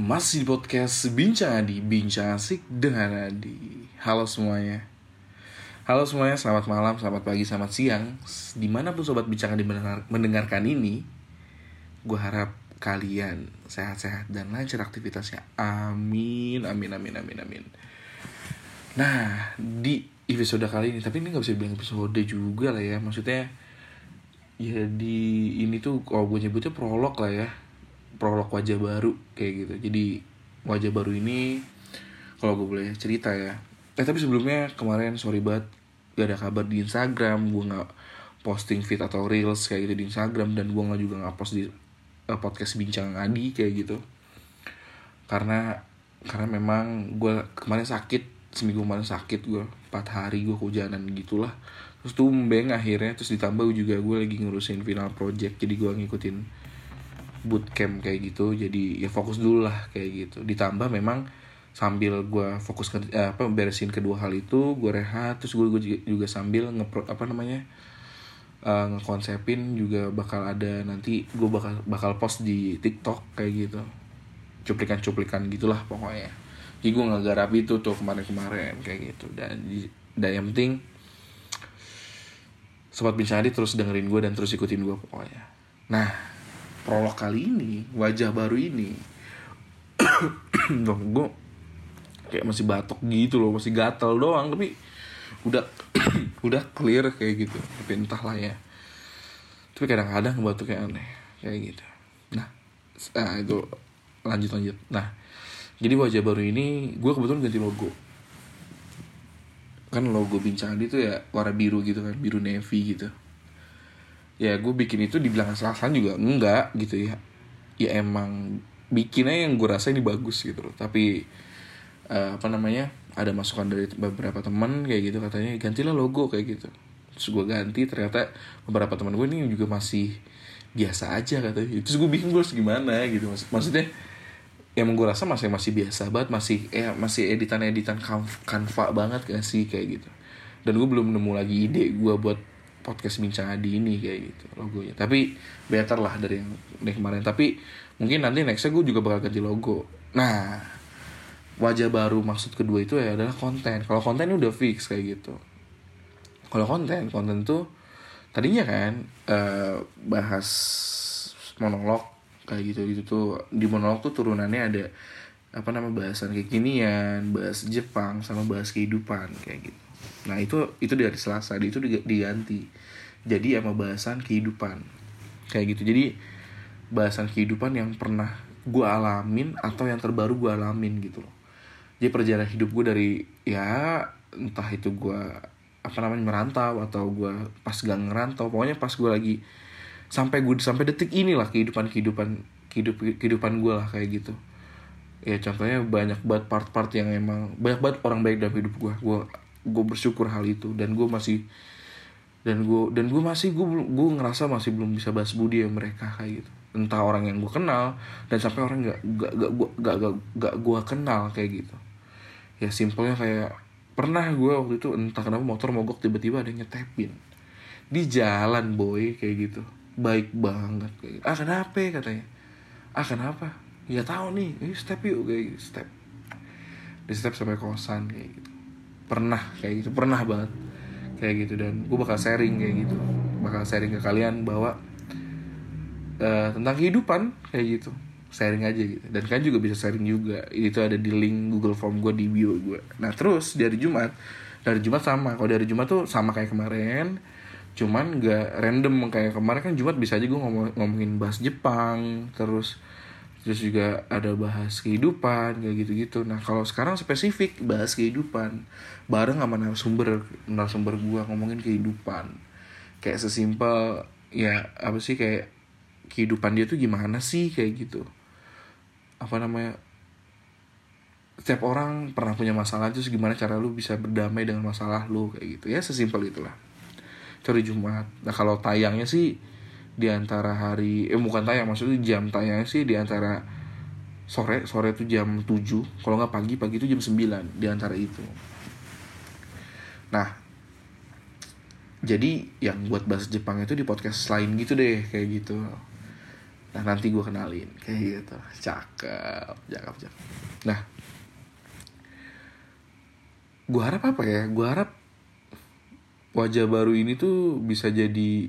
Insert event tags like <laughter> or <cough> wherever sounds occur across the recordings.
Masih di podcast Bincang Adi Bincang Asik dengan Adi. Halo semuanya. Halo semuanya, selamat malam, selamat pagi, selamat siang. Di mana pun Sobat Bincang Adi mendengar, mendengarkan ini Gue harap kalian sehat-sehat dan lancar aktivitasnya. Amin, amin, amin, amin, amin. Nah, di episode kali ini Tapi ini gak bisa bilang episode juga lah ya. Maksudnya Ya di ini tuh kalau gue nyebutnya prolog lah ya prolog wajah baru kayak gitu. Jadi wajah baru ini kalau gue boleh cerita ya. Eh tapi sebelumnya kemarin sorry banget gak ada kabar di Instagram gue nggak posting feed atau reels kayak gitu di Instagram dan gue nggak juga nggak post di uh, podcast bincang Adi kayak gitu. Karena karena memang gue kemarin sakit seminggu kemarin sakit gue empat hari gue kehujanan gitulah. Terus tumbeng akhirnya terus ditambah juga gue lagi ngurusin final project jadi gue ngikutin bootcamp kayak gitu jadi ya fokus dulu lah kayak gitu. Ditambah memang sambil gue fokus ke eh, apa beresin kedua hal itu gue rehat terus gue juga, juga sambil ngepro apa namanya uh, ngekonsepin juga bakal ada nanti gue bakal bakal post di TikTok kayak gitu. Cuplikan-cuplikan gitulah pokoknya. Jadi gue nggak garap itu tuh kemarin-kemarin kayak gitu. Dan dan yang penting sobat bincang terus dengerin gue dan terus ikutin gue pokoknya. Nah prolog kali ini wajah baru ini. <coughs> Dong gue kayak masih batuk gitu loh masih gatel doang tapi udah <coughs> udah clear kayak gitu. Tapi entahlah ya. Tapi kadang-kadang batuknya aneh kayak gitu. Nah nah itu lanjut lanjut. Nah jadi wajah baru ini gue kebetulan ganti logo. Kan logo bincang itu ya warna biru gitu kan biru navy gitu ya gue bikin itu dibilang asal-asalan juga enggak gitu ya. Ya emang bikinnya yang gue rasa ini bagus gitu loh. Tapi uh, apa namanya ada masukan dari beberapa teman kayak gitu katanya gantilah logo kayak gitu. Terus gue ganti ternyata beberapa teman gue ini juga masih biasa aja katanya. Terus gue bingung gue harus gimana gitu. Maksud, maksudnya emang gue rasa masih masih biasa banget masih eh masih editan editan kanva banget gak sih kayak gitu. Dan gue belum nemu lagi ide gue buat podcast bincang adi ini kayak gitu logonya. Tapi better lah dari yang dari kemarin. Tapi mungkin nanti nextnya gue juga bakal ganti logo. Nah wajah baru maksud kedua itu ya adalah konten. Kalau konten ini udah fix kayak gitu. Kalau konten konten tuh tadinya kan uh, bahas monolog kayak gitu gitu tuh. Di monolog tuh turunannya ada apa nama bahasan kekinian bahas Jepang sama bahas kehidupan kayak gitu nah itu itu dari Selasa itu diganti. Jadi sama bahasan kehidupan. Kayak gitu. Jadi bahasan kehidupan yang pernah gue alamin atau yang terbaru gue alamin gitu loh. Jadi perjalanan hidup gue dari ya entah itu gue apa namanya merantau atau gue pas gak ngerantau pokoknya pas gue lagi sampai gue sampai detik inilah kehidupan kehidupan kehidup kehidupan gue lah kayak gitu. Ya contohnya banyak banget part-part yang emang banyak banget orang baik dalam hidup gue gue gue bersyukur hal itu. Dan gue masih dan gue dan gue masih gue gue ngerasa masih belum bisa bahas budi ya mereka kayak gitu. Entah orang yang gue kenal dan sampai orang gak gak gak gue gak gak, gak gue kenal kayak gitu. Ya simpelnya kayak pernah gue waktu itu entah kenapa motor mogok tiba-tiba ada yang nyetepin. Di jalan boy kayak gitu. Baik banget kayak gitu. ah kenapa? katanya. Ah kenapa? Ya tahu nih ini step yuk kayak gitu. Step. Di step sampai kosan kayak gitu pernah kayak gitu pernah banget. Kayak gitu dan gue bakal sharing kayak gitu. Bakal sharing ke kalian bahwa uh, tentang kehidupan kayak gitu. Sharing aja gitu. Dan kalian juga bisa sharing juga. Itu ada di link Google Form gue di bio gue nah terus dari Jumat dari Jumat sama. Kalau dari Jumat tuh sama kayak kemarin. Cuman gak random kayak kemarin kan Jumat bisa aja gue ngomong ngomongin bahas Jepang terus terus juga ada bahas kehidupan kayak gitu-gitu. Nah kalau sekarang spesifik bahas kehidupan. Bareng sama narasumber narasumber gue ngomongin kehidupan. Kayak sesimpel ya apa sih kayak kehidupan dia tuh gimana sih kayak gitu. Apa namanya setiap orang pernah punya masalah terus gimana cara lu bisa berdamai dengan masalah lu kayak gitu. Ya sesimpel itulah. Cari Jumat. Nah kalau tayangnya sih di antara hari eh bukan tayang maksudnya jam tayangnya sih di antara sore sore itu jam 7 kalau nggak pagi pagi itu jam 9 di antara itu. Nah jadi yang buat bahas Jepang itu di podcast lain gitu deh kayak gitu. Nah nanti gue kenalin kayak gitu. Cakep cakep cakep. Nah gue harap apa ya? Gue harap wajah baru ini tuh bisa jadi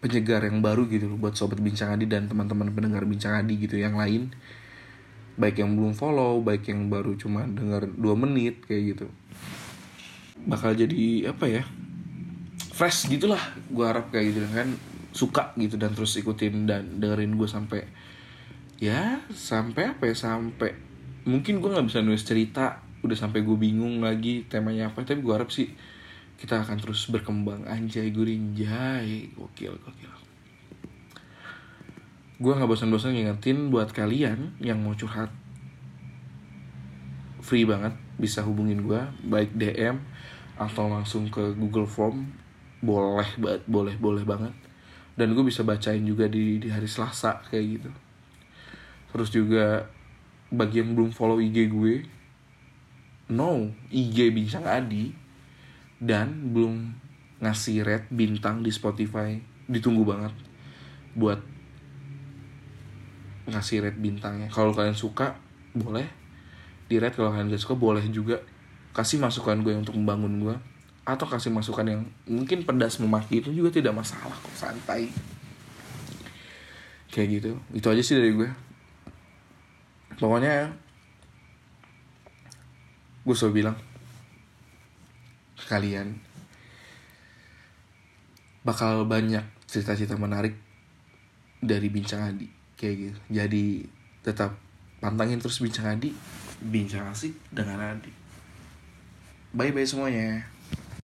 penyegar yang baru gitu buat sobat bincang adi dan teman-teman pendengar bincang adi gitu yang lain. Baik yang belum follow baik yang baru cuma dengar dua menit kayak gitu. Bakal jadi apa ya fresh gitulah gue harap kayak gitu kan. Suka gitu dan terus ikutin dan dengerin gue sampai ya sampai apa ya sampai mungkin gue nggak bisa nulis cerita udah sampai gue bingung lagi temanya apa tapi gue harap sih kita akan terus berkembang. Anjay gurinjay. Gokil gokil. Gue nggak bosan-bosan ngingetin buat kalian yang mau curhat. Free banget bisa hubungin gue baik DM atau langsung ke Google Form. Boleh banget boleh boleh banget. Dan gue bisa bacain juga di di hari Selasa kayak gitu. Terus juga bagi yang belum follow IG gue no IG bincang Adi dan belum ngasih red bintang di Spotify. Ditunggu banget buat ngasih red bintangnya. Kalau kalian suka boleh. Di red kalau kalian gak suka boleh juga. Kasih masukan gue untuk membangun gue. Atau kasih masukan yang mungkin pedas memaki itu juga tidak masalah kok santai. Kayak gitu. Itu aja sih dari gue. Pokoknya gue selalu bilang ke kalian bakal banyak cerita-cerita menarik dari bincang Adi kayak gitu. Jadi tetap pantangin terus bincang Adi. Bincang asik dengan Adi. Bye bye semuanya